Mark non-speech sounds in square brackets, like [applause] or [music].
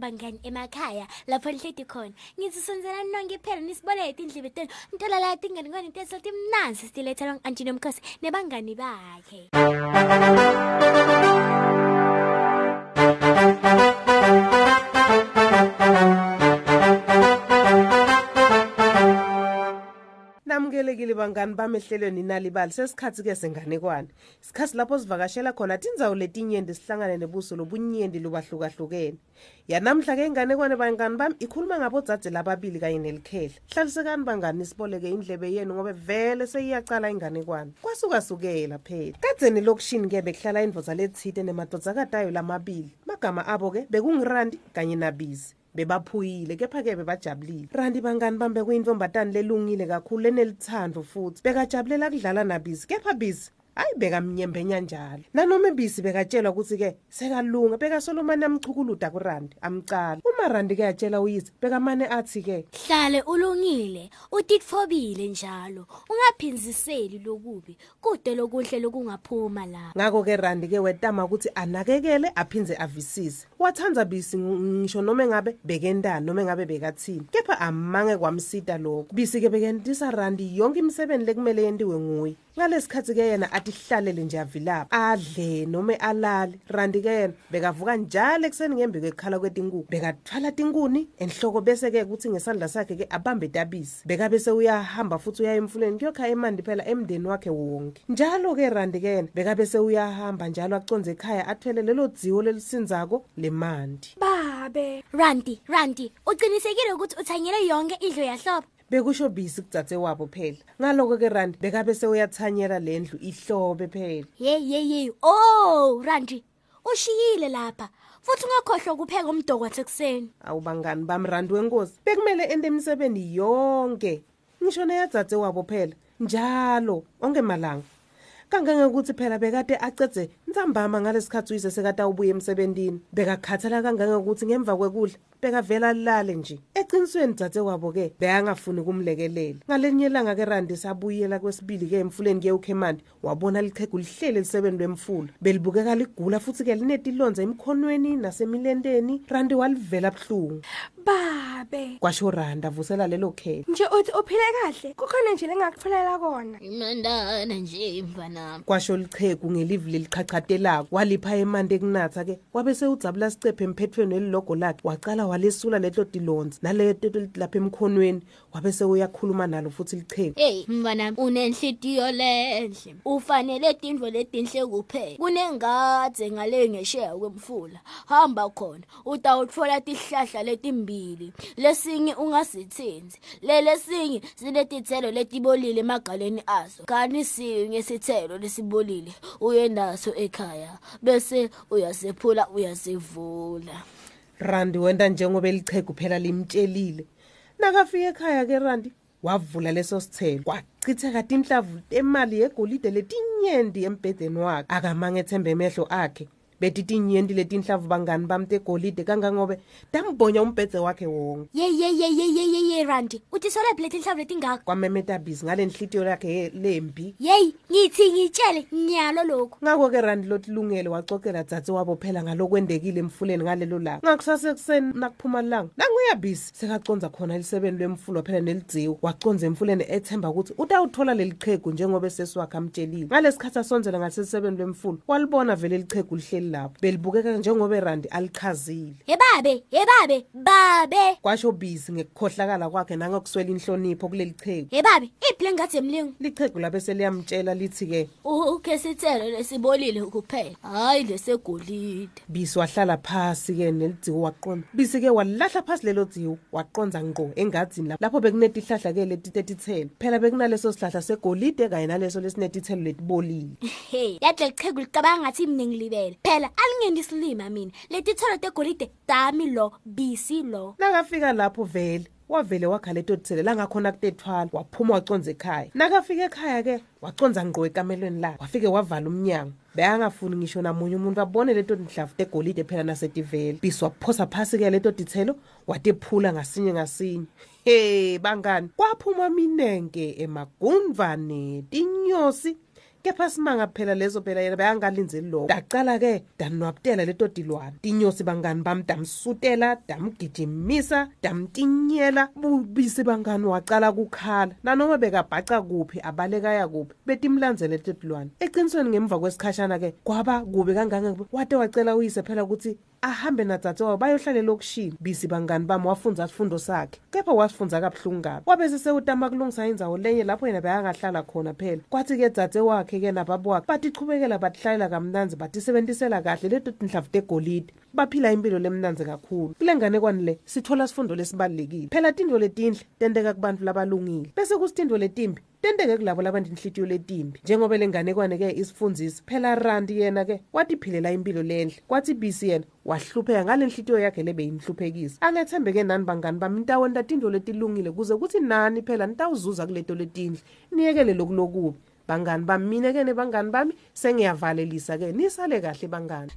bangani emakhaya lapho nihleti khona. Ngithi sonzela nonke phela nisibone etindlebe tenu. Nitola la tingane ngwane tesotimnanzi sitilethelwa ngu-antini omkhosi nebangani bakhe. Namukelekile bangani bami ehlelweni inalibali sesikhathi-ke senganekwane isikhathi lapho sivakashela khona tindzawo letinyenti sihlangane nebuso lobunyendi lubahlukahlukene. Yanamhla-ke inganekwane bangani bami ikhuluma ngabodzadze lababili kanye nelikhehla. Hlalisekani bangani nisiboleke indlebe yenu ngoba vele seyiyacala inganekwane kwasukasukela phela. Kadzeni lokishini-ke bekuhlala indvodza lethite nemadodzakatayo lamabili. Magama abo-ke bekungirandi kanye nabizi bebaphuyile kepha-ke bebajabulile. Ranti bangani bami bekuyintombatane lelungile kakhulu lenelithando futhi. Bekajabulela kudlala nabizi kepha bizi hayi bekamnyembenya njalo. Nanoma ibisi bekatshelwa ukuthi-ke sekalunga bekasolomane amchukuluda kurandi amcala. Uma randi-ke yatshela uyise bekamane athi-ke hlale ulungile utitfobile njalo ungaphinziseli lokubi kude lokuhle lokungaphuma la. Ngako-ke randi-ke wetama ukuthi anakekele aphindze avisise. Wathandza bisi ng- ngisho noma engabe bekentani noma engabe bekathini. Kepha amange kwamsita lokho. Bisi-ke bekentisa randi yonke imisebenzi lekumele yentiwe nguye. Ngalesikhathi-ke yena athi hlalele nje avilapha. Adle noma alale. Randi-ke yena bekavuka njalo ekuseni ngembi kwekukhala kwetinkuni. Bekathwala tinkuni enhloko bese-ke kuthi ngesandla sakhe-ke abambe tabisi bekabe sewuyahamba futhi uya emfuleni kuyokha emanti phela emndeni wakhe wonke. Njalo-ke randi-ke yena bekabe sewuyahamba njalo aconze ekhaya athwele lelo dziwo lelisinzako lemanti babe ranti ranti ucinisekile ukuthi uthanyele yonke indlu yahlobo? Bekusho bisi kudzadze wabo phela. Ngaloko-ke randi bekabe sewuyathanyela le ndlu ihlobe phela. Yeyi yeyi yeyi. Oh ranti ushiyile lapha. Futhi ungakhohlwa ukupheka umdoko wasekuseni. Awubangani bami randi wenkosi. Bekumele ente imisebenzi yonke. Ngisho neyadzadze wabo phela. Njalo onke malanga kangangekuthi phela bekade acedze ntsambama ngalesikhathi uyise sekade awubuye emsebentini. Bekakhathala kangangekuthi ngemva kwekudla bekavela alale nje. Eqinisweni dzadze wabo-ke bekangafuni kumlekelela ngalenye ilanga-ke randi sabuyela kwesibili-ke emfuleni kuye ukhemandi wabona lichegu lihlele elisebeni lwemfula belibukeka ligula futhi-ke linetilonza emkhonweni nasemilenteni. Randi walivela buhlungu. Babe! Kwasho randi avusela lelo khela nje uthi uphile kahle? Kukhona nje lengakutholela kona. Imandana nje mfanami kwasho lichegu ngelivi lelichachatelako walipha emanti ekunatha-ke wabe sewudzabula sicephe emphethweni elilogo lakhe wacala walisula leto tilonzi naleto lapha emkhonweni wabe sewuyakhuluma nalo futhi lichegu eyi mfanami unenhlitiyo lenhle. Ufanele tindvo letinhle kuphela. Kunengadze ngale ngesheya kwemfula. Hamba khona utawutfola tihlahla letimbili. Lesinye ungasitsinzi lelesinye sinetitselo letibolile emagaleni aso. Kani sinye sitselo lesibolile uye naso ekhaya bese uyasephula uyasivula. Randi wenta njengoba elichegu phela limtshelile. Nakafika ekhaya-ke randi wavula leso sithelo. Kwachitheka tinhlavu temali yegolide letinyenti embhedeni wakhe. Akamange ethembe emehlo akhe. Beti tinyenti letinhlavu bangani bami tegolide kangangobe tambhonya umbhedze wakhe wonke. Yeyeyeyeyeyeye randi. Uthi solephi letinhlavu letingaka? Kwamemetabisi ngale nhlitiyo yakhe lembi yeyi ngithi ngitshele nyalo lokhu. Ngako-ke randi lotilungele wacocela dzadze wabo phela ngalokwendekile emfuleni ngalelo langa. Ngakusasekuseni nakuphuma lilanga. Nanguyabisi sekaconza khona elisebeni lwemfulo phela nelidziwo waconza emfuleni ethemba ukuthi utawuthola leli chegu njengoba sesiwakhe amtshelile. Ngalesikhathi asonzela ngaselisebeni lwemfulo walibona vele lichegu lihleli lapho. Belibukeka njengoba erandi alichazile. Yebabe yebabe babe kwasho bisi ngekukhohlakala kwakhe nangokuswela inhlonipho kuleli chegu yebabe iphi lengathi emlingo lichegu labe seliyamtshela lithi-ke ukhe sithelo lesibolile kuphela. Hhayi lesegolide bisi wahlala phasi-ke nelidziwo waqonda. Bisi-ke walilahla phasi lelo dziwo waqonza ngqo engadzini lapho bekunetihlahla-ke leti tetithelo. Phela bekunaleso sihlahla segolide kanye naleso lesinetithelo letibolile. [laughs] Yathi lichegu licabanga ngathi mne ngilibele phela alingendisilima mina letithelo tegolide dami lo bisi lo. Nakafika lapho vele wavele wakha leto thele langakhona kutethwala waphuma waconza ekhaya. Nakafika ekhaya-ke waconza ngqo ekamelweni lakhe wafike wavala umnyango. Bekangafuni ngisho namunye umuntu abone leto ndlavu tegolide phela nasetivele. Bisi waphosa phasi-ke leto dithelo watephula ngasinye ngasinye. He bangani. Kwaphuma minenke emagundvane tinyosi kepha simanga phela lezo phela yena beyangalinzeli lokho. Dacala-ke danwabutela leto tilwane tinyosi bangani bami damsutela damgijimisa damtinyela bubisi bangani wacala kukhala. Nanoma bekabhaca kuphi abalekaya kuphi betimlanzele leto tilwane ecinisweni ngemva kwesikhashana-ke kwaba kubi kangangeke wade wacela uyise phela ukuthi ahambe nadzadzewabo bayohlale lokishini bisi bangani bami wafundza sifundo sakhe. Kepha wasifundza kabuhlungu kabi. Wabe sesewutama kulungisa indzawo lenye lapho yena beyangahlala khona phela. Kwathi-ke dzadze wakhe-ke nababo wakhe batichubekela batihlalela kamnanzi batisebentisela kahle leto tindlavu tegolide baphila impilo lemnanzi kakhulu. Kule nganekwane le sithola sifundo lesibalulekile. Phela tintfo letinhle tenteka kubantfu labalungile. Bese kusitintfo letimbi tenteke kulabo labantinhlitiyo letimbi njengoba le nganekwane-ke isifundzisi phela randi yena-ke watiphilela impilo lenhle. Kwathi bisi yena wahlupheka ngale nhlitiyo yakhe lebeyimhluphekisa angethembeke nani bangani bami ntawo nta tintfo letilungile kuze kuthi nani phela nitawuzuza kuleto letinhle niyekele lokulokubi bangani bami mina-ke nebangani bami sengiyavalelisa-ke nisale kahle bangani.